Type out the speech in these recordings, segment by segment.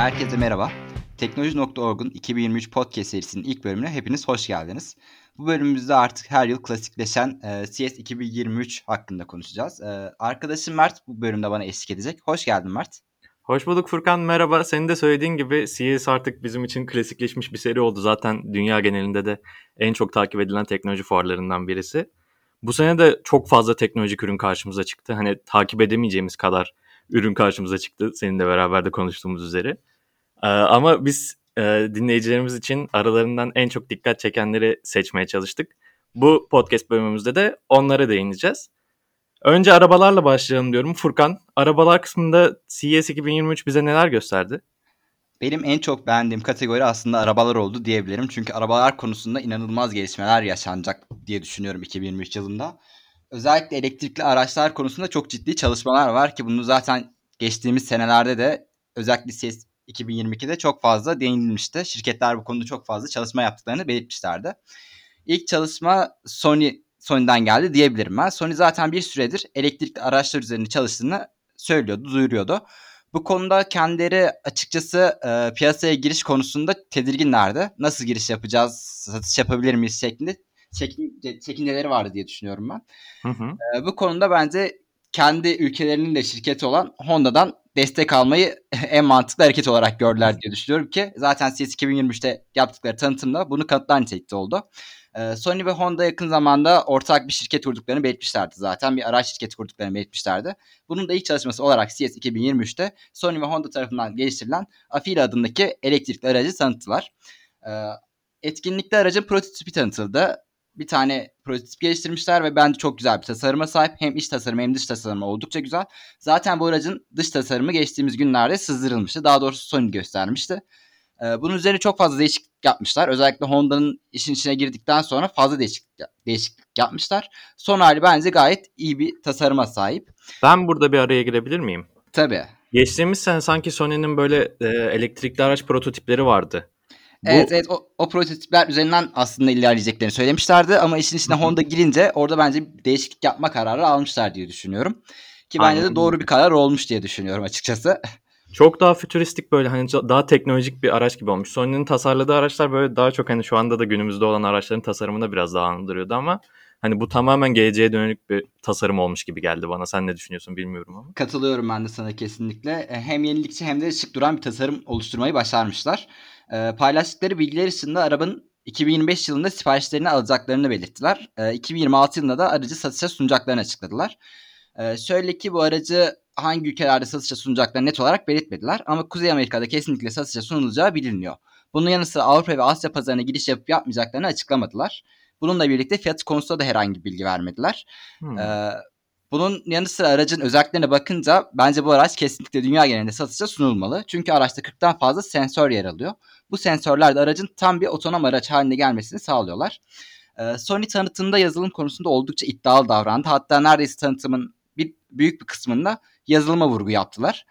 Herkese merhaba. Teknoloji.org'un 2023 podcast serisinin ilk bölümüne hepiniz hoş geldiniz. Bu bölümümüzde artık her yıl klasikleşen e, CS 2023 hakkında konuşacağız. E, arkadaşım Mert bu bölümde bana eşlik edecek. Hoş geldin Mert. Hoş bulduk Furkan merhaba. Senin de söylediğin gibi CS artık bizim için klasikleşmiş bir seri oldu. Zaten dünya genelinde de en çok takip edilen teknoloji fuarlarından birisi. Bu sene de çok fazla teknolojik ürün karşımıza çıktı. Hani takip edemeyeceğimiz kadar ürün karşımıza çıktı. Seninle beraber de konuştuğumuz üzere. Ee, ama biz e, dinleyicilerimiz için aralarından en çok dikkat çekenleri seçmeye çalıştık. Bu podcast bölümümüzde de onlara değineceğiz. Önce arabalarla başlayalım diyorum. Furkan, arabalar kısmında CES 2023 bize neler gösterdi? Benim en çok beğendiğim kategori aslında arabalar oldu diyebilirim. Çünkü arabalar konusunda inanılmaz gelişmeler yaşanacak diye düşünüyorum 2023 yılında. Özellikle elektrikli araçlar konusunda çok ciddi çalışmalar var ki bunu zaten geçtiğimiz senelerde de özellikle CES 2022'de çok fazla değinilmişti. Şirketler bu konuda çok fazla çalışma yaptıklarını belirtmişlerdi. İlk çalışma Sony Sony'den geldi diyebilirim ben. Sony zaten bir süredir elektrikli araçlar üzerinde çalıştığını söylüyordu, duyuruyordu. Bu konuda kendileri açıkçası e, piyasaya giriş konusunda tedirginlerdi. Nasıl giriş yapacağız, satış yapabilir miyiz şeklinde çekin, çekinceleri vardı diye düşünüyorum ben. Hı hı. E, bu konuda bence kendi ülkelerinin de şirketi olan Honda'dan destek almayı en mantıklı hareket olarak gördüler diye düşünüyorum ki zaten CS 2023'te yaptıkları tanıtımda bunu kanıtlar nitelikte oldu. Ee, Sony ve Honda yakın zamanda ortak bir şirket kurduklarını belirtmişlerdi zaten. Bir araç şirketi kurduklarını belirtmişlerdi. Bunun da ilk çalışması olarak CS 2023'te Sony ve Honda tarafından geliştirilen Afeela adındaki elektrikli aracı tanıttılar. Ee, etkinlikte aracın prototipi tanıtıldı. Bir tane prototip geliştirmişler ve bence çok güzel bir tasarıma sahip. Hem iç tasarımı hem dış tasarımı oldukça güzel. Zaten bu aracın dış tasarımı geçtiğimiz günlerde sızdırılmıştı. Daha doğrusu Sony göstermişti. Ee, bunun üzerine çok fazla değişiklik yapmışlar. Özellikle Honda'nın işin içine girdikten sonra fazla değişiklik, değişiklik yapmışlar. Son hali bence gayet iyi bir tasarıma sahip. Ben burada bir araya girebilir miyim? Tabii. Geçtiğimiz sene sanki Sony'nin böyle e, elektrikli araç prototipleri vardı. Bu... Evet evet o, o prototipler üzerinden aslında ilerleyeceklerini söylemişlerdi ama işin içine Honda girince orada bence değişiklik yapma kararı almışlar diye düşünüyorum. Ki bence de doğru bir karar olmuş diye düşünüyorum açıkçası. Çok daha fütüristik böyle hani daha teknolojik bir araç gibi olmuş. Sony'nin tasarladığı araçlar böyle daha çok hani şu anda da günümüzde olan araçların tasarımına biraz daha andırıyordu ama hani bu tamamen geleceğe dönük bir tasarım olmuş gibi geldi bana. Sen ne düşünüyorsun bilmiyorum ama. Katılıyorum ben de sana kesinlikle. E, hem yenilikçi hem de şık duran bir tasarım oluşturmayı başarmışlar. E, paylaştıkları bilgiler içinde arabanın 2025 yılında siparişlerini alacaklarını belirttiler. E, 2026 yılında da aracı satışa sunacaklarını açıkladılar. E, şöyle ki bu aracı hangi ülkelerde satışa sunacaklarını net olarak belirtmediler. Ama Kuzey Amerika'da kesinlikle satışa sunulacağı biliniyor. Bunun yanı sıra Avrupa ve Asya pazarına giriş yapıp yapmayacaklarını açıklamadılar. Bununla birlikte fiyat konusunda da herhangi bir bilgi vermediler. Hmm. Ee, bunun yanı sıra aracın özelliklerine bakınca bence bu araç kesinlikle dünya genelinde satışa sunulmalı. Çünkü araçta 40'tan fazla sensör yer alıyor. Bu sensörler de aracın tam bir otonom araç haline gelmesini sağlıyorlar. Ee, Sony tanıtımda yazılım konusunda oldukça iddialı davrandı. Hatta neredeyse tanıtımın bir büyük bir kısmında yazılıma vurgu yaptılar.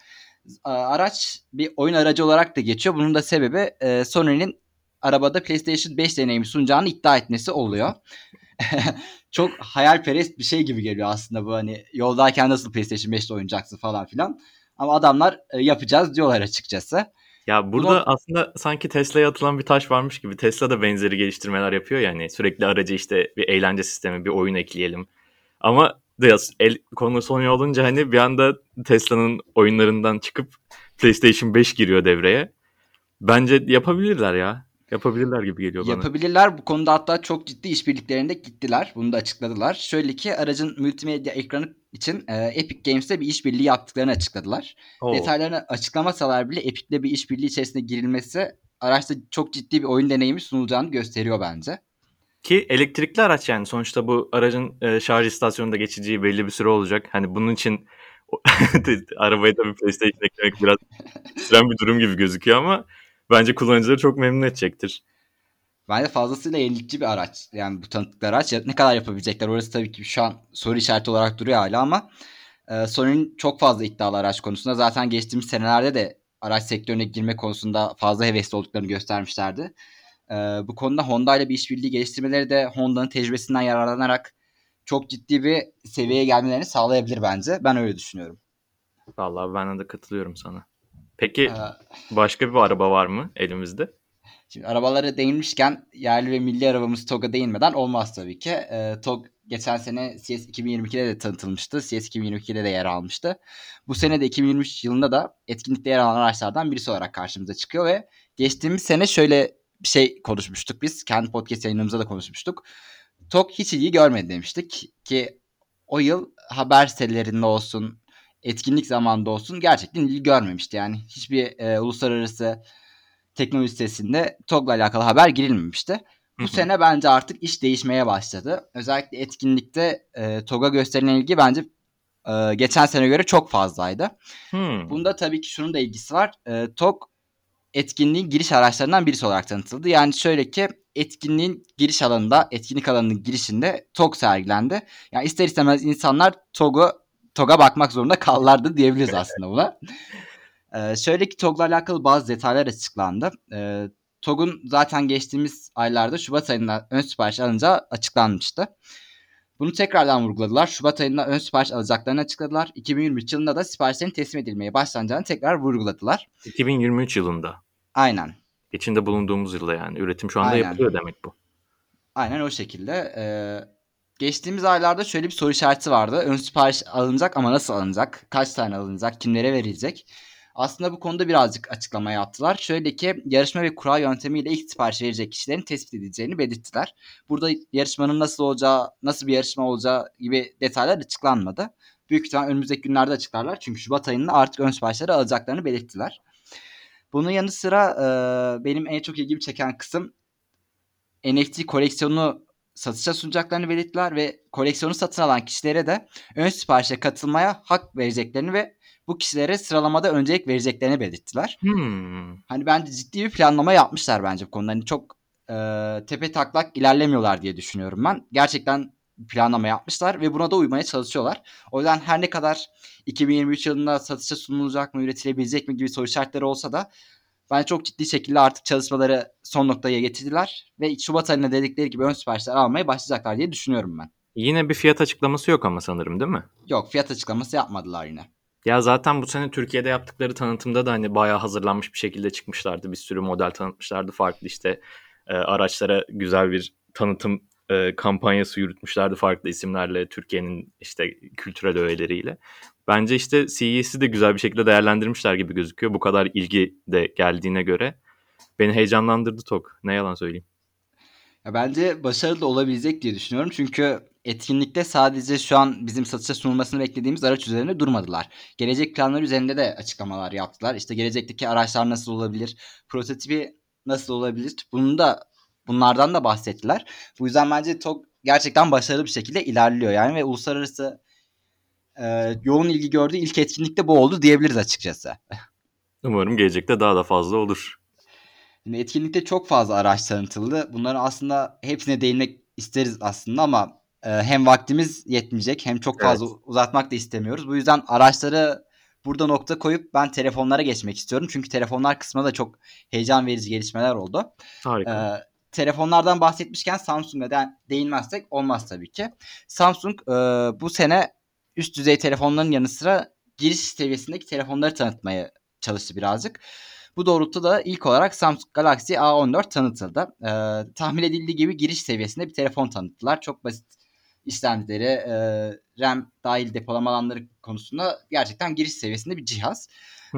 Araç bir oyun aracı olarak da geçiyor. Bunun da sebebi e, Sony'nin arabada PlayStation 5 deneyimi sunacağını iddia etmesi oluyor. Çok hayalperest bir şey gibi geliyor aslında bu hani yoldayken nasıl PlayStation 5'te oynayacaksın falan filan. Ama adamlar e, yapacağız diyorlar açıkçası. Ya burada Bunu... aslında sanki Tesla'ya atılan bir taş varmış gibi Tesla da benzeri geliştirmeler yapıyor yani sürekli aracı işte bir eğlence sistemi, bir oyun ekleyelim. Ama biraz el, konu Sony olunca hani bir anda Tesla'nın oyunlarından çıkıp PlayStation 5 giriyor devreye. Bence yapabilirler ya. Yapabilirler gibi geliyor bana. Yapabilirler. Bu konuda hatta çok ciddi işbirliklerinde gittiler. Bunu da açıkladılar. Şöyle ki aracın multimedya ekranı için e, Epic Games'te bir işbirliği yaptıklarını açıkladılar. Oo. Detaylarını açıklamasalar bile Epic'le bir işbirliği içerisinde girilmesi araçta çok ciddi bir oyun deneyimi sunulacağını gösteriyor bence. Ki elektrikli araç yani sonuçta bu aracın e, şarj istasyonunda geçeceği belli bir süre olacak. Hani bunun için arabaya da bir PlayStation eklemek biraz süren bir durum gibi gözüküyor ama bence kullanıcıları çok memnun edecektir. Bence fazlasıyla yenilikçi bir araç. Yani bu tanıttıkları araç ne kadar yapabilecekler orası tabii ki şu an soru işareti olarak duruyor hala ama e, Sony'nin çok fazla iddialı araç konusunda zaten geçtiğimiz senelerde de araç sektörüne girme konusunda fazla hevesli olduklarını göstermişlerdi. E, bu konuda Honda ile bir işbirliği geliştirmeleri de Honda'nın tecrübesinden yararlanarak çok ciddi bir seviyeye gelmelerini sağlayabilir bence. Ben öyle düşünüyorum. Vallahi ben de katılıyorum sana. Peki Ee, başka bir araba var mı elimizde? Şimdi arabalara değinmişken yerli ve milli arabamız TOG'a değinmeden olmaz tabii ki. Ee, TOG geçen sene CS 2022'de de tanıtılmıştı. CS 2022'de de yer almıştı. Bu sene de 2023 yılında da etkinlikte yer alan araçlardan birisi olarak karşımıza çıkıyor ve geçtiğimiz sene şöyle bir şey konuşmuştuk biz. Kendi podcast yayınımızda da konuşmuştuk. TOG hiç ilgi görmedi demiştik ki o yıl haber sitelerinde olsun, etkinlik zamanında olsun gerçekten ilgi görmemişti. Yani hiçbir e, uluslararası teknoloji sitesinde TOG'la alakalı haber girilmemişti. Bu Hı hı. sene bence artık iş değişmeye başladı. Özellikle etkinlikte e, TOG'a gösterilen ilgi bence e, geçen sene göre çok fazlaydı. Hmm. Bunda tabii ki şunun da ilgisi var. E, TOG etkinliğin giriş araçlarından birisi olarak tanıtıldı. Yani şöyle ki etkinliğin giriş alanında, etkinlik alanının girişinde TOG sergilendi. Yani ister istemez insanlar TOG'u TOG'a bakmak zorunda kallardı diyebiliriz aslında buna. Ee, şöyle ki TOG'la alakalı bazı detaylar açıklandı. Ee, TOG'un zaten geçtiğimiz aylarda Şubat ayında ön sipariş alınca açıklanmıştı. Bunu tekrardan vurguladılar. Şubat ayında ön sipariş alacaklarını açıkladılar. 2023 yılında da siparişlerin teslim edilmeye başlanacağını tekrar vurguladılar. 2023 yılında. Aynen. İçinde bulunduğumuz yılda yani. Üretim şu anda Aynen. yapılıyor demek bu. Aynen o şekilde. Ee, geçtiğimiz aylarda şöyle bir soru işareti vardı. Ön sipariş alınacak ama nasıl alınacak? Kaç tane alınacak? Kimlere verilecek? Aslında bu konuda birazcık açıklama yaptılar. Şöyle ki yarışma ve kura yöntemiyle ilk sipariş verecek kişilerin tespit edileceğini belirttiler. Burada yarışmanın nasıl olacağı, nasıl bir yarışma olacağı gibi detaylar açıklanmadı. Büyük ihtimal önümüzdeki günlerde açıklarlar. Çünkü Şubat ayında artık ön siparişleri alacaklarını belirttiler. Bunun yanı sıra e, benim en çok ilgimi çeken kısım NFT koleksiyonunu satışa sunacaklarını belirttiler ve koleksiyonu satın alan kişilere de ön siparişe katılmaya hak vereceklerini ve bu kişilere sıralamada öncelik vereceklerini belirttiler. Hmm. Hani bence ciddi bir planlama yapmışlar bence bu konuda. Hani çok e, tepe taklak ilerlemiyorlar diye düşünüyorum ben. Gerçekten planlama yapmışlar ve buna da uymaya çalışıyorlar. O yüzden her ne kadar 2023 yılında satışa sunulacak mı, üretilebilecek mi gibi soru işaretleri olsa da bence çok ciddi şekilde artık çalışmaları son noktaya getirdiler ve Şubat ayında dedikleri gibi ön siparişler almaya başlayacaklar diye düşünüyorum ben. Yine bir fiyat açıklaması yok ama sanırım değil mi? Yok fiyat açıklaması yapmadılar yine. Ya zaten bu sene Türkiye'de yaptıkları tanıtımda da hani bayağı hazırlanmış bir şekilde çıkmışlardı. Bir sürü model tanıtmışlardı. Farklı işte e, araçlara güzel bir tanıtım e, kampanyası yürütmüşlerdi farklı isimlerle Türkiye'nin işte kültürel öğeleriyle. Bence işte CES'i de güzel bir şekilde değerlendirmişler gibi gözüküyor. Bu kadar ilgi de geldiğine göre. Beni heyecanlandırdı TOK. Ne yalan söyleyeyim. Ya bence başarılı olabilecek diye düşünüyorum. Çünkü etkinlikte sadece şu an bizim satışa sunulmasını beklediğimiz araç üzerinde durmadılar. Gelecek planları üzerinde de açıklamalar yaptılar. İşte gelecekteki araçlar nasıl olabilir, prototipi nasıl olabilir? Bunu da bunlardan da bahsettiler. Bu yüzden bence TOG gerçekten başarılı bir şekilde ilerliyor yani ve uluslararası e, yoğun ilgi gördüğü ilk etkinlikte bu oldu diyebiliriz açıkçası. Umarım gelecekte daha da fazla olur. Şimdi etkinlikte çok fazla araç tanıtıldı. Bunların aslında hepsine değinmek isteriz aslında ama e, hem vaktimiz yetmeyecek hem çok fazla uzatmak da istemiyoruz. Bu yüzden araçları burada nokta koyup ben telefonlara geçmek istiyorum. Çünkü telefonlar kısmında da çok heyecan verici gelişmeler oldu. Harika. Ee, telefonlardan bahsetmişken Samsung'a de değinmezsek olmaz tabii ki. Samsung e, bu sene üst düzey telefonların yanı sıra giriş seviyesindeki telefonları tanıtmaya çalıştı birazcık. Bu doğrultuda ilk olarak Samsung Galaxy A14 tanıtıldı. Ee, tahmin edildiği gibi giriş seviyesinde bir telefon tanıttılar. Çok basit işlemcileri, e, RAM dahil depolama alanları konusunda gerçekten giriş seviyesinde bir cihaz.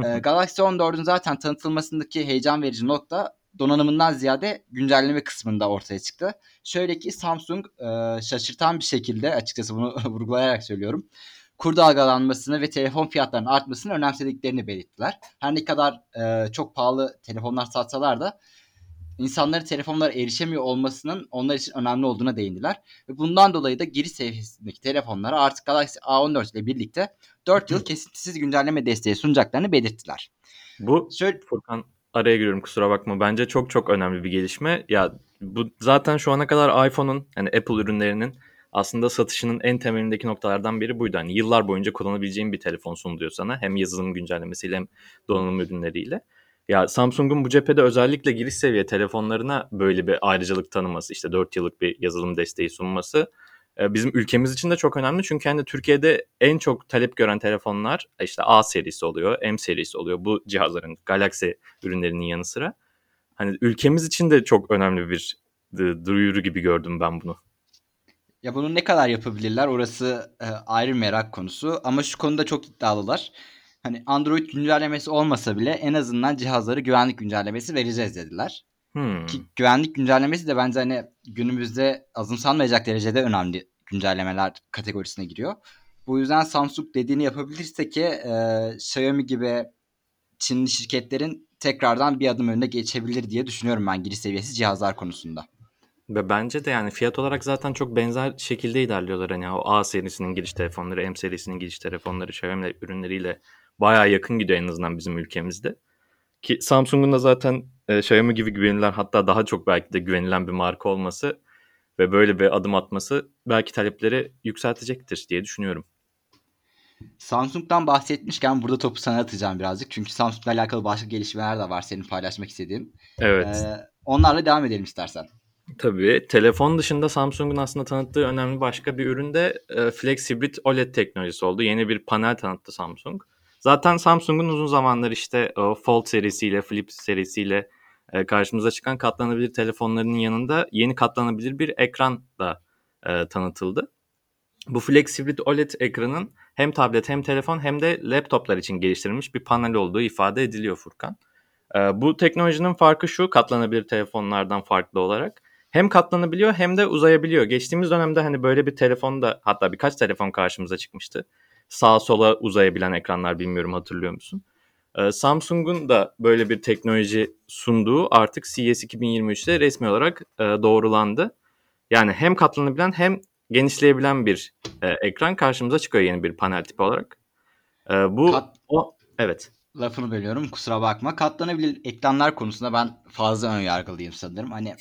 Ee, Galaxy 14'ün zaten tanıtılmasındaki heyecan verici nokta donanımından ziyade güncelleme kısmında ortaya çıktı. Şöyle ki Samsung e, şaşırtan bir şekilde açıkçası bunu vurgulayarak söylüyorum. Kur dalgalanmasını ve telefon fiyatlarının artmasını önemsediklerini belirttiler. Her ne kadar e, çok pahalı telefonlar satsalar da insanların telefonlara erişemiyor olmasının onlar için önemli olduğuna değindiler. Ve bundan dolayı da giriş seviyesindeki telefonlara artık Galaxy A14 ile birlikte 4 yıl kesintisiz güncelleme desteği sunacaklarını belirttiler. Bu Şöyle Furkan araya giriyorum kusura bakma. Bence çok çok önemli bir gelişme. Ya bu zaten şu ana kadar iPhone'un yani Apple ürünlerinin aslında satışının en temelindeki noktalardan biri buydu. Hani yıllar boyunca kullanabileceğin bir telefon sunuluyor sana. Hem yazılım güncellemesiyle hem donanım ürünleriyle. Ya Samsung'un bu cephede özellikle giriş seviye telefonlarına böyle bir ayrıcalık tanıması, işte 4 yıllık bir yazılım desteği sunması bizim ülkemiz için de çok önemli. Çünkü hani Türkiye'de en çok talep gören telefonlar işte A serisi oluyor, M serisi oluyor. Bu cihazların Galaxy ürünlerinin yanı sıra. Hani ülkemiz için de çok önemli bir duyuru gibi gördüm ben bunu. Ya bunu ne kadar yapabilirler orası e, ayrı merak konusu ama şu konuda çok iddialılar. Hani Android güncellemesi olmasa bile en azından cihazları güvenlik güncellemesi vereceğiz dediler. Hmm. Ki güvenlik güncellemesi de bence hani günümüzde azımsanmayacak derecede önemli güncellemeler kategorisine giriyor. Bu yüzden Samsung dediğini yapabilirse ki e, Xiaomi gibi Çinli şirketlerin tekrardan bir adım önüne geçebilir diye düşünüyorum ben giriş seviyesi cihazlar konusunda. Ve bence de yani fiyat olarak zaten çok benzer şekilde ilerliyorlar. Hani o A serisinin giriş telefonları, M serisinin giriş telefonları Xiaomi ürünleriyle bayağı yakın gidiyor en azından bizim ülkemizde. Ki Samsung'un da zaten e, Xiaomi gibi güvenilen hatta daha çok belki de güvenilen bir marka olması ve böyle bir adım atması belki talepleri yükseltecektir diye düşünüyorum. Samsung'dan bahsetmişken burada topu sana atacağım birazcık. Çünkü Samsung'la alakalı başka gelişmeler de var senin paylaşmak istediğin. Evet. Ee, onlarla devam edelim istersen. Tabii. Telefon dışında Samsung'un aslında tanıttığı önemli başka bir ürün de e, Flex Hybrid OLED teknolojisi oldu. Yeni bir panel tanıttı Samsung. Zaten Samsung'un uzun zamandır işte o Fold serisiyle, Flip serisiyle e, karşımıza çıkan katlanabilir telefonlarının yanında yeni katlanabilir bir ekran da e, tanıtıldı. Bu Flex Hybrid OLED ekranın hem tablet hem telefon hem de laptoplar için geliştirilmiş bir panel olduğu ifade ediliyor Furkan. E, bu teknolojinin farkı şu katlanabilir telefonlardan farklı olarak hem katlanabiliyor hem de uzayabiliyor. Geçtiğimiz dönemde hani böyle bir telefon da hatta birkaç telefon karşımıza çıkmıştı. Sağa sola uzayabilen ekranlar bilmiyorum hatırlıyor musun? Ee, Samsung'un da böyle bir teknoloji sunduğu artık CES 2023'te resmi olarak e, doğrulandı. Yani hem katlanabilen hem genişleyebilen bir e, ekran karşımıza çıkıyor yeni bir panel tipi olarak. E, bu Kat... o evet. Lafını bölüyorum kusura bakma. Katlanabilir ekranlar konusunda ben fazla ön yargılıyım sanırım. Hani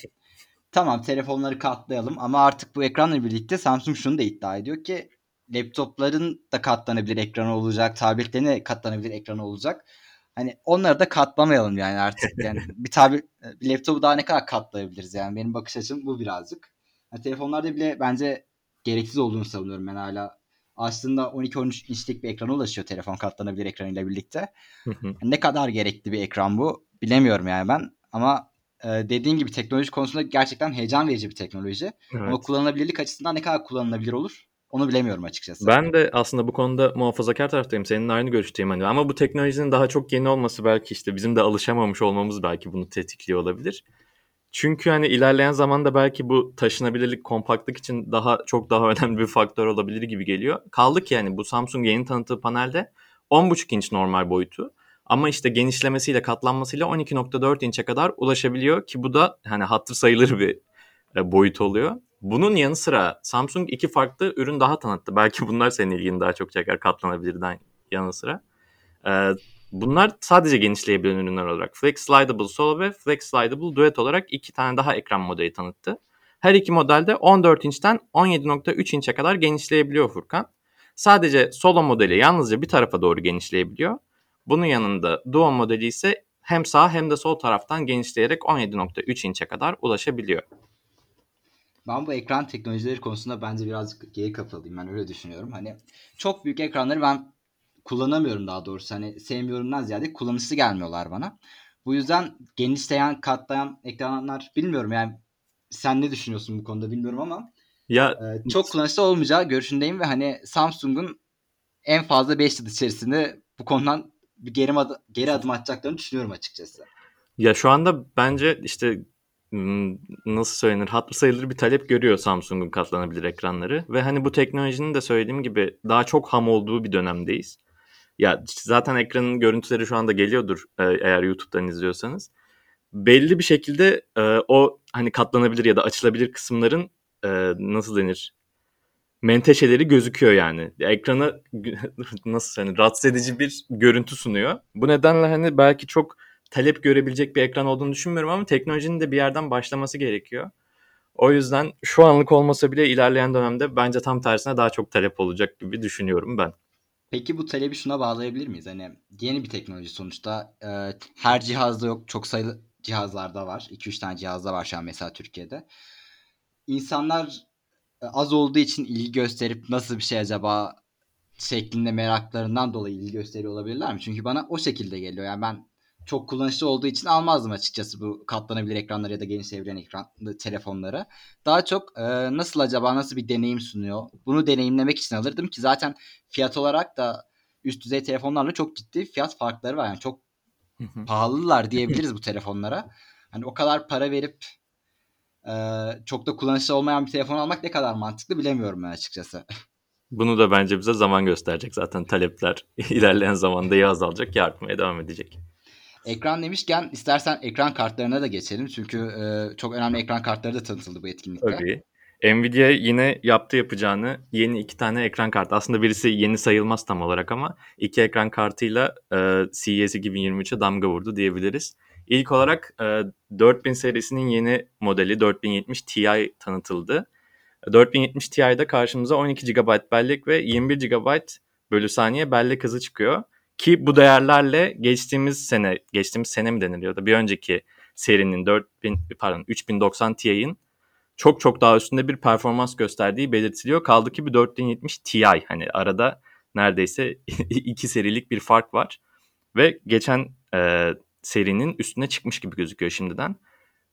tamam telefonları katlayalım ama artık bu ekranla birlikte Samsung şunu da iddia ediyor ki laptopların da katlanabilir ekranı olacak, tabletlerin de katlanabilir ekranı olacak. Hani onları da katlamayalım yani artık. Yani bir tabi bir laptopu daha ne kadar katlayabiliriz yani benim bakış açım bu birazcık. Yani telefonlarda bile bence gereksiz olduğunu savunuyorum ben hala. Aslında 12-13 inçlik bir ekrana ulaşıyor telefon katlanabilir ekranıyla birlikte. ne kadar gerekli bir ekran bu bilemiyorum yani ben. Ama e, dediğin gibi teknoloji konusunda gerçekten heyecan verici bir teknoloji. Evet. Ama kullanılabilirlik açısından ne kadar kullanılabilir olur onu bilemiyorum açıkçası. Ben de aslında bu konuda muhafazakar taraftayım. Senin aynı görüşteyim hani. Ama bu teknolojinin daha çok yeni olması belki işte bizim de alışamamış olmamız belki bunu tetikliyor olabilir. Çünkü hani ilerleyen zamanda belki bu taşınabilirlik, kompaktlık için daha çok daha önemli bir faktör olabilir gibi geliyor. Kaldı ki yani bu Samsung yeni tanıttığı panelde 10.5 inç normal boyutu. Ama işte genişlemesiyle katlanmasıyla 12.4 inçe kadar ulaşabiliyor ki bu da hani hatır sayılır bir e, boyut oluyor. Bunun yanı sıra Samsung iki farklı ürün daha tanıttı. Belki bunlar senin ilgini daha çok çeker katlanabilirden yanı sıra. Ee, bunlar sadece genişleyebilen ürünler olarak Flex Slidable Solo ve Flex Slidable Duet olarak iki tane daha ekran modeli tanıttı. Her iki modelde 14 inçten 17.3 inçe kadar genişleyebiliyor Furkan. Sadece Solo modeli yalnızca bir tarafa doğru genişleyebiliyor. Bunun yanında Duo modeli ise hem sağ hem de sol taraftan genişleyerek 17.3 inçe kadar ulaşabiliyor. Ben bu ekran teknolojileri konusunda bence birazcık geri kafalıyım. Ben öyle düşünüyorum. Hani çok büyük ekranları ben kullanamıyorum daha doğrusu. Hani sevmiyorumdan ziyade kullanışlı gelmiyorlar bana. Bu yüzden genişleyen, katlayan ekranlar bilmiyorum yani sen ne düşünüyorsun bu konuda bilmiyorum ama ya e, çok kullanışlı olmayacağı görüşündeyim ve hani Samsung'un en fazla 5 yıl içerisinde bu konudan bir geri, adım, geri adım atacaklarını düşünüyorum açıkçası. Ya şu anda bence işte nasıl söylenir hatlı sayılır bir talep görüyor Samsung'un katlanabilir ekranları ve hani bu teknolojinin de söylediğim gibi daha çok ham olduğu bir dönemdeyiz. Ya zaten ekranın görüntüleri şu anda geliyordur e, eğer YouTube'dan izliyorsanız. Belli bir şekilde e, o hani katlanabilir ya da açılabilir kısımların e, nasıl denir menteşeleri gözüküyor yani. Ekrana nasıl hani rahatsız edici bir görüntü sunuyor. Bu nedenle hani belki çok talep görebilecek bir ekran olduğunu düşünmüyorum ama teknolojinin de bir yerden başlaması gerekiyor. O yüzden şu anlık olmasa bile ilerleyen dönemde bence tam tersine daha çok talep olacak gibi düşünüyorum ben. Peki bu talebi şuna bağlayabilir miyiz? Hani yeni bir teknoloji sonuçta. E, her cihazda yok. Çok sayılı cihazlarda var. 2-3 tane cihazda var şu an mesela Türkiye'de. İnsanlar e, az olduğu için ilgi gösterip nasıl bir şey acaba şeklinde meraklarından dolayı ilgi gösteriyor olabilirler mi? Çünkü bana o şekilde geliyor. Yani ben çok kullanışlı olduğu için almazdım açıkçası bu katlanabilir ekranlar ya da geniş çevren ekranlı telefonları. Daha çok e, nasıl acaba nasıl bir deneyim sunuyor? Bunu deneyimlemek için alırdım ki zaten fiyat olarak da üst düzey telefonlarla çok ciddi fiyat farkları var. Yani çok pahalılar diyebiliriz bu telefonlara. Hani o kadar para verip e, çok da kullanışlı olmayan bir telefon almak ne kadar mantıklı bilemiyorum ben açıkçası. Bunu da bence bize zaman gösterecek zaten talepler ilerleyen zamanda ya azalacak ya artmaya devam edecek. Ekran demişken istersen ekran kartlarına da geçelim. Çünkü e, çok önemli ekran kartları da tanıtıldı bu etkinlikte. Tabii. Nvidia yine yaptı yapacağını yeni iki tane ekran kartı. Aslında birisi yeni sayılmaz tam olarak ama iki ekran kartıyla e, CES 2023'e damga vurdu diyebiliriz. İlk olarak e, 4000 serisinin yeni modeli 4070 Ti tanıtıldı. 4070 Ti'de karşımıza 12 GB bellek ve 21 GB bölü saniye bellek hızı çıkıyor. Ki bu değerlerle geçtiğimiz sene, geçtiğimiz sene mi deniliyordu? Bir önceki serinin 4000 pardon 3090 Ti'nin çok çok daha üstünde bir performans gösterdiği belirtiliyor. Kaldı ki bir 4070 Ti hani arada neredeyse iki serilik bir fark var. Ve geçen e, serinin üstüne çıkmış gibi gözüküyor şimdiden.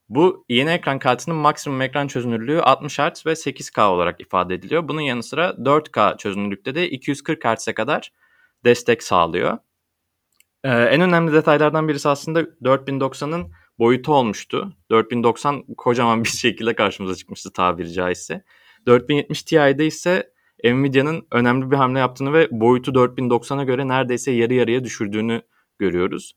Bu yeni ekran kartının maksimum ekran çözünürlüğü 60 Hz ve 8K olarak ifade ediliyor. Bunun yanı sıra 4K çözünürlükte de 240 Hz'e kadar destek sağlıyor. Ee, en önemli detaylardan birisi aslında 4090'ın boyutu olmuştu. 4090 kocaman bir şekilde karşımıza çıkmıştı tabiri caizse. 4070 Ti'de ise Nvidia'nın önemli bir hamle yaptığını ve boyutu 4090'a göre neredeyse yarı yarıya düşürdüğünü görüyoruz.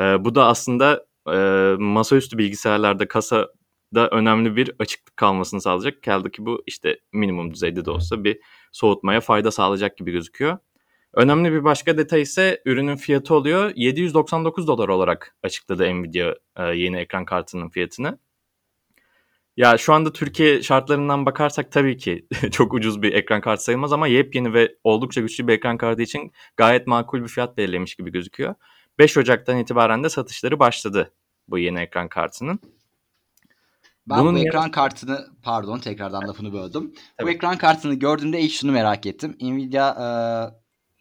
Ee, bu da aslında e, masaüstü bilgisayarlarda kasada önemli bir açıklık kalmasını sağlayacak. Kaldı ki bu işte minimum düzeyde de olsa bir soğutmaya fayda sağlayacak gibi gözüküyor. Önemli bir başka detay ise ürünün fiyatı oluyor. 799 dolar olarak açıkladı Nvidia e, yeni ekran kartının fiyatını. Ya şu anda Türkiye şartlarından bakarsak tabii ki çok ucuz bir ekran kartı sayılmaz ama yepyeni ve oldukça güçlü bir ekran kartı için gayet makul bir fiyat belirlemiş gibi gözüküyor. 5 Ocak'tan itibaren de satışları başladı bu yeni ekran kartının. Ben Bunun bu ekran kartını pardon tekrardan lafını böldüm. Tabii. Bu ekran kartını gördüğümde ilk şunu merak ettim. Nvidia e,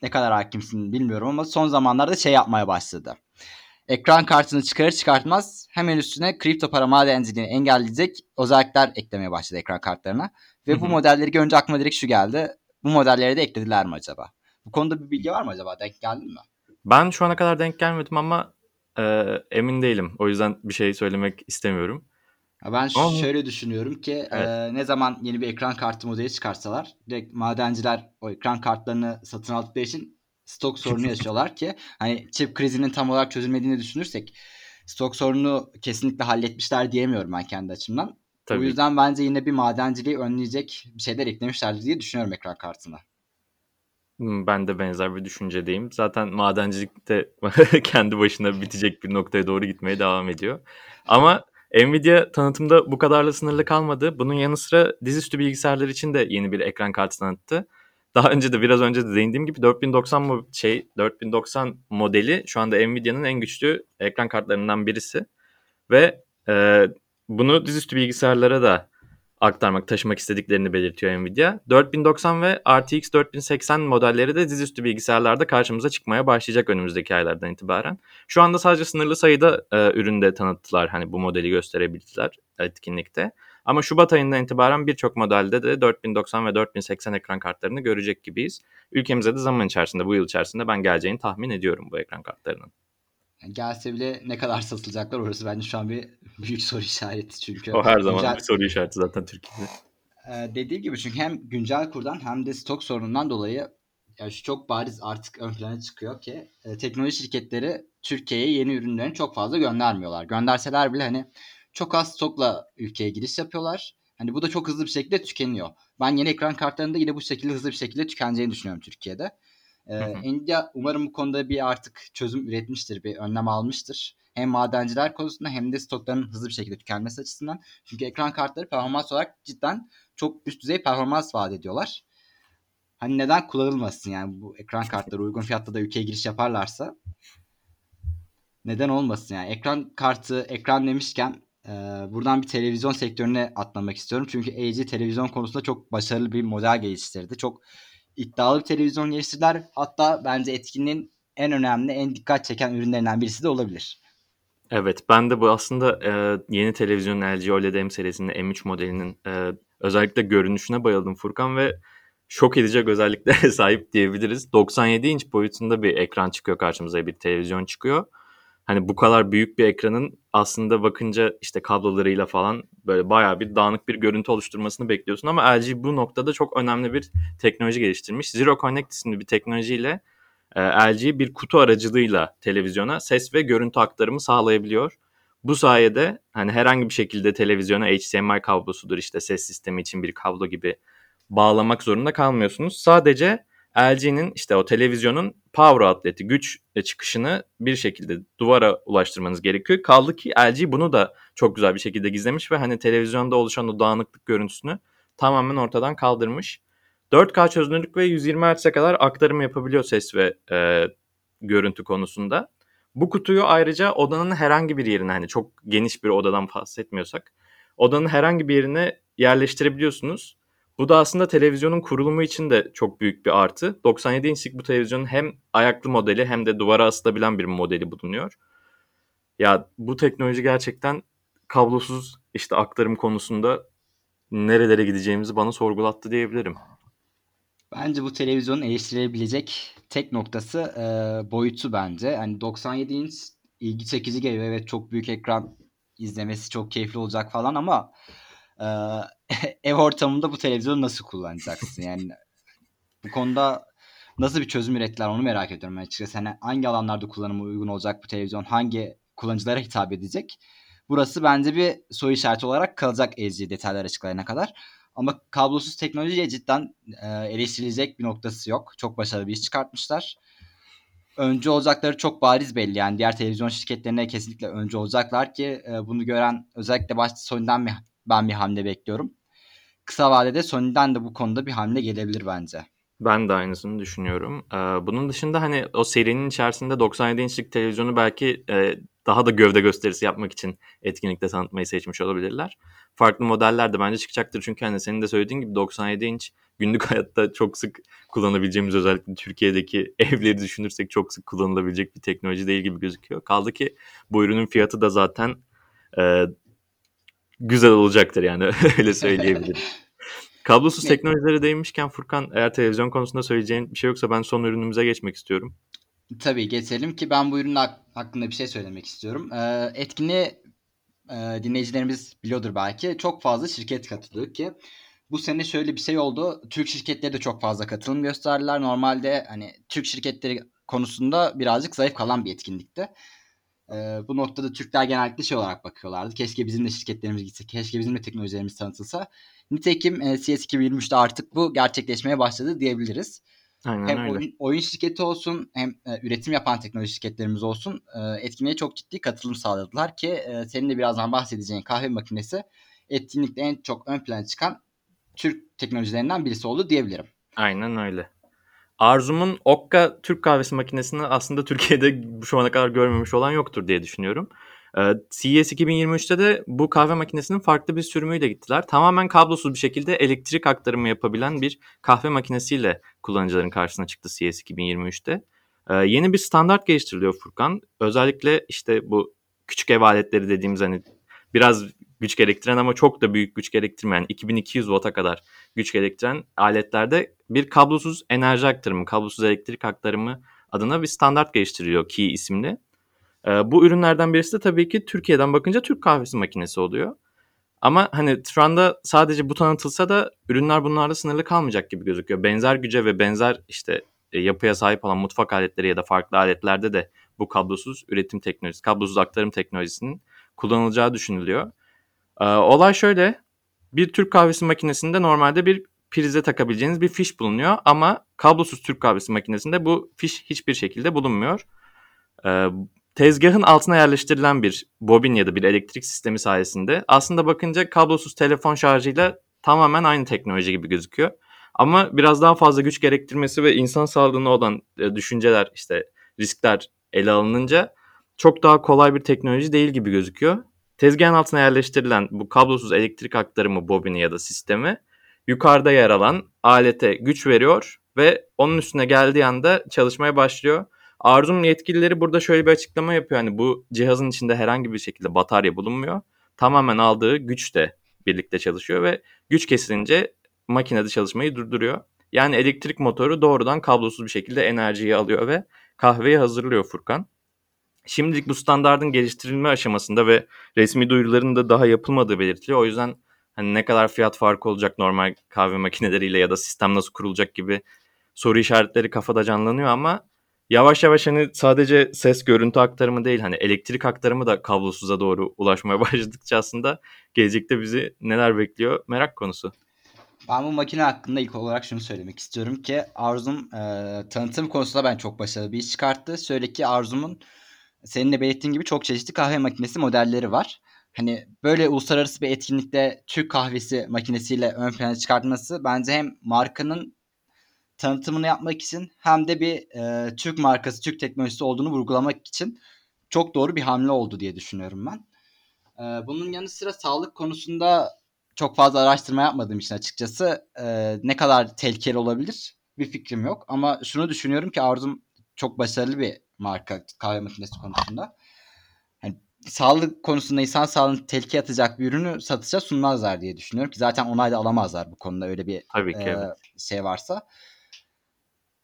ne kadar hakimsin bilmiyorum ama son zamanlarda şey yapmaya başladı. Ekran kartını çıkarır çıkartmaz hemen üstüne kripto para madenciliğini engelleyecek özellikler eklemeye başladı ekran kartlarına. Ve Hı-hı. bu modelleri görünce aklıma direkt şu geldi. Bu modelleri de eklediler mi acaba? Bu konuda bir bilgi var mı acaba? Denk geldin mi? Ben şu ana kadar denk gelmedim ama e, emin değilim. O yüzden bir şey söylemek istemiyorum. Ben Ama... şöyle düşünüyorum ki evet. e, ne zaman yeni bir ekran kartı modeli çıkarsalar direkt madenciler o ekran kartlarını satın aldıkları için stok sorunu yaşıyorlar ki hani çip krizinin tam olarak çözülmediğini düşünürsek stok sorunu kesinlikle halletmişler diyemiyorum ben kendi açımdan. Tabii. O yüzden bence yine bir madenciliği önleyecek bir şeyler eklemişlerdir diye düşünüyorum ekran kartına. Hmm, ben de benzer bir düşüncedeyim. Zaten madencilik de kendi başına bitecek bir noktaya doğru gitmeye devam ediyor. Ama Nvidia tanıtımda bu kadarla sınırlı kalmadı. Bunun yanı sıra dizüstü bilgisayarlar için de yeni bir ekran kartı tanıttı. Daha önce de biraz önce de değindiğim gibi 4090 şey 4090 modeli şu anda Nvidia'nın en güçlü ekran kartlarından birisi ve e, bunu dizüstü bilgisayarlara da aktarmak, taşımak istediklerini belirtiyor Nvidia. 4090 ve RTX 4080 modelleri de dizüstü bilgisayarlarda karşımıza çıkmaya başlayacak önümüzdeki aylardan itibaren. Şu anda sadece sınırlı sayıda e, üründe tanıttılar. Hani bu modeli gösterebildiler etkinlikte. Ama Şubat ayından itibaren birçok modelde de 4090 ve 4080 ekran kartlarını görecek gibiyiz. Ülkemize de zaman içerisinde, bu yıl içerisinde ben geleceğini tahmin ediyorum bu ekran kartlarının. Gelse bile ne kadar satılacaklar orası bence şu an bir büyük soru işareti çünkü. O her zaman güncel... bir soru işareti zaten Türkiye'de. Ee, dediğim gibi çünkü hem güncel kurdan hem de stok sorunundan dolayı yani şu çok bariz artık ön plana çıkıyor ki e, teknoloji şirketleri Türkiye'ye yeni ürünlerini çok fazla göndermiyorlar. Gönderseler bile hani çok az stokla ülkeye giriş yapıyorlar. Hani bu da çok hızlı bir şekilde tükeniyor. Ben yeni ekran kartlarında yine bu şekilde hızlı bir şekilde tükeneceğini düşünüyorum Türkiye'de. Ee, Nvidia umarım bu konuda bir artık çözüm üretmiştir, bir önlem almıştır. Hem madenciler konusunda hem de stokların hızlı bir şekilde tükenmesi açısından. Çünkü ekran kartları performans olarak cidden çok üst düzey performans vaat ediyorlar. Hani neden kullanılmasın yani bu ekran kartları uygun fiyatta da ülkeye giriş yaparlarsa neden olmasın yani ekran kartı ekran demişken Ee, buradan bir televizyon sektörüne atlamak istiyorum. Çünkü LG televizyon konusunda çok başarılı bir model geliştirdi. Çok iddialı bir televizyon geliştirdiler. Hatta bence etkinliğin en önemli, en dikkat çeken ürünlerinden birisi de olabilir. Evet ben de bu aslında e, yeni televizyonun LG OLED M serisinin M3 modelinin e, özellikle görünüşüne bayıldım Furkan ve şok edecek özelliklere sahip diyebiliriz. 97 inç boyutunda bir ekran çıkıyor karşımıza bir televizyon çıkıyor. Hani bu kadar büyük bir ekranın aslında bakınca işte kablolarıyla falan böyle bayağı bir dağınık bir görüntü oluşturmasını bekliyorsun ama LG bu noktada çok önemli bir teknoloji geliştirmiş. Zero Connect isimli bir teknolojiyle e, LG bir kutu aracılığıyla televizyona ses ve görüntü aktarımı sağlayabiliyor. Bu sayede hani herhangi bir şekilde televizyona HDMI kablosudur işte ses sistemi için bir kablo gibi bağlamak zorunda kalmıyorsunuz. Sadece LG'nin işte o televizyonun power outlet'i güç çıkışını bir şekilde duvara ulaştırmanız gerekiyor. Kaldı ki LG bunu da çok güzel bir şekilde gizlemiş ve hani televizyonda oluşan o dağınıklık görüntüsünü tamamen ortadan kaldırmış. 4K çözünürlük ve 120 Hz'e kadar aktarım yapabiliyor ses ve e, görüntü konusunda. Bu kutuyu ayrıca odanın herhangi bir yerine hani çok geniş bir odadan bahsetmiyorsak odanın herhangi bir yerine yerleştirebiliyorsunuz. Bu da aslında televizyonun kurulumu için de çok büyük bir artı. 97 inçlik bu televizyonun hem ayaklı modeli hem de duvara asılabilen bir modeli bulunuyor. Ya bu teknoloji gerçekten kablosuz işte aktarım konusunda nerelere gideceğimizi bana sorgulattı diyebilirim. Bence bu televizyonun eleştirilebilecek tek noktası e, boyutu bence. Hani 97 inç ilgi çekici geliyor. Evet çok büyük ekran izlemesi çok keyifli olacak falan ama ev ortamında bu televizyonu nasıl kullanacaksın? Yani bu konuda nasıl bir çözüm ürettiler onu merak ediyorum açıkçası. Hani hangi alanlarda kullanıma uygun olacak bu televizyon? Hangi kullanıcılara hitap edecek? Burası bence bir soru işareti olarak kalacak LG detaylar açıklayana kadar. Ama kablosuz teknolojiye cidden e, eleştirilecek bir noktası yok. Çok başarılı bir iş çıkartmışlar. Öncü olacakları çok bariz belli. Yani diğer televizyon şirketlerine kesinlikle öncü olacaklar ki e, bunu gören özellikle başta Sony'den ben bir hamle bekliyorum. Kısa vadede Sony'den de bu konuda bir hamle gelebilir bence. Ben de aynısını düşünüyorum. Ee, bunun dışında hani o serinin içerisinde 97 inçlik televizyonu belki e, daha da gövde gösterisi yapmak için etkinlikte tanıtmayı seçmiş olabilirler. Farklı modeller de bence çıkacaktır. Çünkü hani senin de söylediğin gibi 97 inç günlük hayatta çok sık kullanabileceğimiz özellikle Türkiye'deki evleri düşünürsek çok sık kullanılabilecek bir teknoloji değil gibi gözüküyor. Kaldı ki bu ürünün fiyatı da zaten e, güzel olacaktır yani öyle söyleyebilirim. Kablosuz teknolojilere değinmişken Furkan eğer televizyon konusunda söyleyeceğin bir şey yoksa ben son ürünümüze geçmek istiyorum. Tabii geçelim ki ben bu ürün hakkında bir şey söylemek istiyorum. Ee, etkinliğe e, dinleyicilerimiz biliyordur belki. Çok fazla şirket katılıyor ki bu sene şöyle bir şey oldu. Türk şirketleri de çok fazla katılım gösterdiler. Normalde hani Türk şirketleri konusunda birazcık zayıf kalan bir etkinlikti. Ee, bu noktada Türkler genellikle şey olarak bakıyorlardı. Keşke bizim de şirketlerimiz gitse, keşke bizim de teknolojilerimiz tanıtılsa. Nitekim e, CS 2023'te artık bu gerçekleşmeye başladı diyebiliriz. Aynen hem öyle. Oyun, oyun şirketi olsun hem e, üretim yapan teknoloji şirketlerimiz olsun e, etkinliğe çok ciddi katılım sağladılar ki e, senin de birazdan bahsedeceğin kahve makinesi etkinlikte en çok ön plana çıkan Türk teknolojilerinden birisi oldu diyebilirim. Aynen öyle. Arzum'un Okka Türk kahvesi makinesini aslında Türkiye'de şu ana kadar görmemiş olan yoktur diye düşünüyorum. Ee, CES 2023'te de bu kahve makinesinin farklı bir sürümüyle gittiler. Tamamen kablosuz bir şekilde elektrik aktarımı yapabilen bir kahve makinesiyle kullanıcıların karşısına çıktı CES 2023'te. Ee, yeni bir standart geliştiriliyor Furkan. Özellikle işte bu küçük ev aletleri dediğimiz hani biraz güç gerektiren ama çok da büyük güç gerektirmeyen 2200 Watt'a kadar güç gerektiren aletlerde bir kablosuz enerji aktarımı, kablosuz elektrik aktarımı adına bir standart geliştiriliyor Key isimli. Ee, bu ürünlerden birisi de tabii ki Türkiye'den bakınca Türk kahvesi makinesi oluyor. Ama hani şu anda sadece bu tanıtılsa da ürünler bunlarla sınırlı kalmayacak gibi gözüküyor. Benzer güce ve benzer işte e, yapıya sahip olan mutfak aletleri ya da farklı aletlerde de bu kablosuz üretim teknolojisi, kablosuz aktarım teknolojisinin kullanılacağı düşünülüyor. Ee, olay şöyle. Bir Türk kahvesi makinesinde normalde bir prize takabileceğiniz bir fiş bulunuyor ama kablosuz Türk kahvesi makinesinde bu fiş hiçbir şekilde bulunmuyor. Ee, tezgahın altına yerleştirilen bir bobin ya da bir elektrik sistemi sayesinde aslında bakınca kablosuz telefon şarjıyla tamamen aynı teknoloji gibi gözüküyor. Ama biraz daha fazla güç gerektirmesi ve insan sağlığına olan e, düşünceler işte riskler ele alınınca çok daha kolay bir teknoloji değil gibi gözüküyor. Tezgahın altına yerleştirilen bu kablosuz elektrik aktarımı bobini ya da sistemi yukarıda yer alan alete güç veriyor ve onun üstüne geldiği anda çalışmaya başlıyor. Arzum yetkilileri burada şöyle bir açıklama yapıyor. Hani bu cihazın içinde herhangi bir şekilde batarya bulunmuyor. Tamamen aldığı güç de birlikte çalışıyor ve güç kesilince makinede çalışmayı durduruyor. Yani elektrik motoru doğrudan kablosuz bir şekilde enerjiyi alıyor ve kahveyi hazırlıyor Furkan. Şimdilik bu standardın geliştirilme aşamasında ve resmi duyuruların da daha yapılmadığı belirtiliyor. O yüzden hani ne kadar fiyat farkı olacak normal kahve makineleriyle ya da sistem nasıl kurulacak gibi soru işaretleri kafada canlanıyor ama yavaş yavaş hani sadece ses görüntü aktarımı değil hani elektrik aktarımı da kablosuza doğru ulaşmaya başladıkça aslında gelecekte bizi neler bekliyor merak konusu. Ben bu makine hakkında ilk olarak şunu söylemek istiyorum ki Arzum e, tanıtım konusunda ben çok başarılı bir iş çıkarttı. Şöyle ki Arzum'un senin de belirttiğin gibi çok çeşitli kahve makinesi modelleri var. Hani böyle uluslararası bir etkinlikte Türk kahvesi makinesiyle ön plana çıkartması bence hem markanın tanıtımını yapmak için hem de bir e, Türk markası, Türk teknolojisi olduğunu vurgulamak için çok doğru bir hamle oldu diye düşünüyorum ben. E, bunun yanı sıra sağlık konusunda çok fazla araştırma yapmadığım için açıkçası e, ne kadar tehlikeli olabilir bir fikrim yok. Ama şunu düşünüyorum ki Arzum çok başarılı bir marka kahve makinesi konusunda. Yani sağlık konusunda insan sağlığını tehlikeye atacak bir ürünü satışa sunmazlar diye düşünüyorum ki zaten onay da alamazlar bu konuda öyle bir Tabii ki, e, evet. şey varsa.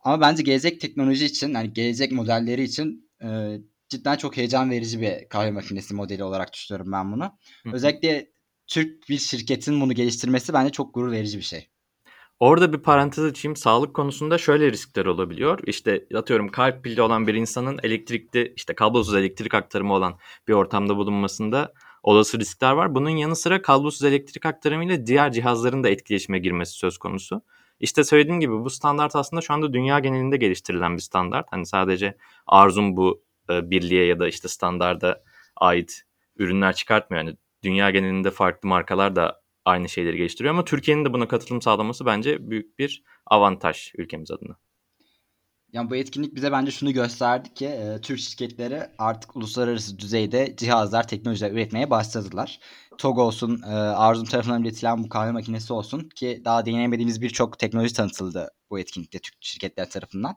Ama bence gelecek teknoloji için, yani gelecek modelleri için e, cidden çok heyecan verici bir kahve makinesi modeli olarak düşünüyorum ben bunu. Hı hı. Özellikle Türk bir şirketin bunu geliştirmesi bence çok gurur verici bir şey. Orada bir parantez açayım. Sağlık konusunda şöyle riskler olabiliyor. İşte atıyorum kalp pili olan bir insanın elektrikli işte kablosuz elektrik aktarımı olan bir ortamda bulunmasında olası riskler var. Bunun yanı sıra kablosuz elektrik aktarımı ile diğer cihazların da etkileşime girmesi söz konusu. İşte söylediğim gibi bu standart aslında şu anda dünya genelinde geliştirilen bir standart. Hani sadece Arzum bu e, birliğe ya da işte standarda ait ürünler çıkartmıyor. Yani dünya genelinde farklı markalar da aynı şeyleri geliştiriyor ama Türkiye'nin de buna katılım sağlaması bence büyük bir avantaj ülkemiz adına. Yani bu etkinlik bize bence şunu gösterdi ki e, Türk şirketleri artık uluslararası düzeyde cihazlar, teknolojiler üretmeye başladılar. TOG olsun, e, Arzum tarafından üretilen bu kahve makinesi olsun ki daha değinemediğimiz birçok teknoloji tanıtıldı bu etkinlikte Türk şirketler tarafından.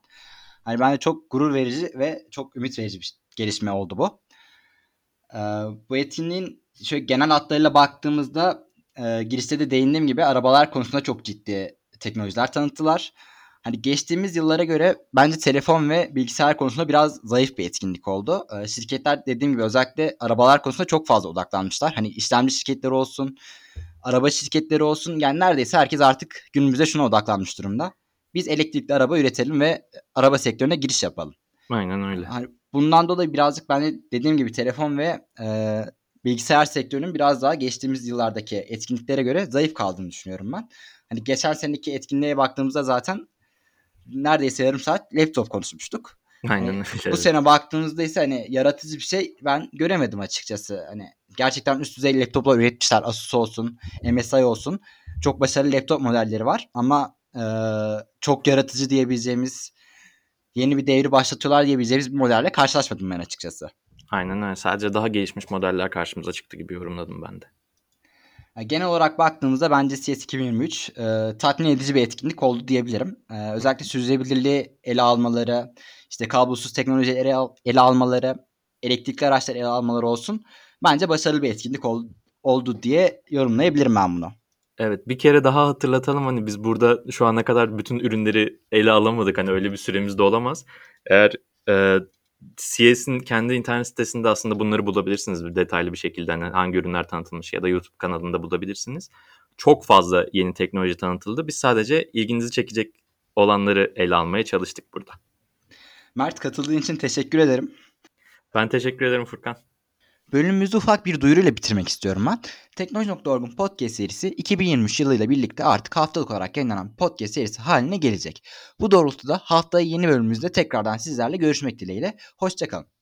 Hani bence çok gurur verici ve çok ümit verici bir gelişme oldu bu. E, bu etkinliğin şöyle genel hatlarıyla baktığımızda e, girişte de değindiğim gibi arabalar konusunda çok ciddi teknolojiler tanıttılar. Hani geçtiğimiz yıllara göre bence telefon ve bilgisayar konusunda biraz zayıf bir etkinlik oldu. E, şirketler dediğim gibi özellikle arabalar konusunda çok fazla odaklanmışlar. Hani işlemci şirketleri olsun, araba şirketleri olsun yani neredeyse herkes artık günümüzde şuna odaklanmış durumda. Biz elektrikli araba üretelim ve araba sektörüne giriş yapalım. Aynen öyle. Hani bundan dolayı birazcık ben de dediğim gibi telefon ve e, bilgisayar sektörünün biraz daha geçtiğimiz yıllardaki etkinliklere göre zayıf kaldığını düşünüyorum ben. Hani geçen seneki etkinliğe baktığımızda zaten neredeyse yarım saat laptop konuşmuştuk. Aynen Hani öyle. bu evet. sene baktığımızda ise hani yaratıcı bir şey ben göremedim açıkçası. Hani gerçekten üst düzey laptoplar üretmişler. Asus olsun, MSI olsun. Çok başarılı laptop modelleri var ama e, çok yaratıcı diyebileceğimiz yeni bir devri başlatıyorlar diyebileceğimiz bir modelle karşılaşmadım ben açıkçası. Aynen öyle. Sadece daha gelişmiş modeller karşımıza çıktı gibi yorumladım ben de. Yani Genel olarak baktığımızda bence CS 2023 e, tatmin edici bir etkinlik oldu diyebilirim. E, özellikle sürdürülebilirliği ele almaları, işte kablosuz teknolojileri ele, ele almaları, elektrikli araçları ele almaları olsun. Bence başarılı bir etkinlik ol, oldu diye yorumlayabilirim ben bunu. Evet bir kere daha hatırlatalım hani biz burada şu ana kadar bütün ürünleri ele alamadık. Hani öyle bir süremiz de olamaz. Eğer e, CS'in kendi internet sitesinde aslında bunları bulabilirsiniz bir detaylı bir şekilde. Hani hangi ürünler tanıtılmış ya da YouTube kanalında bulabilirsiniz. Çok fazla yeni teknoloji tanıtıldı. Biz sadece ilginizi çekecek olanları ele almaya çalıştık burada. Mert katıldığın için teşekkür ederim. Ben teşekkür ederim Furkan. Bölümümüzü ufak bir duyuruyla bitirmek istiyorum ben. Teknoloji.org'un podcast serisi 2023 yılıyla birlikte artık haftalık olarak yayınlanan podcast serisi haline gelecek. Bu doğrultuda haftaya yeni bölümümüzde tekrardan sizlerle görüşmek dileğiyle. Hoşçakalın.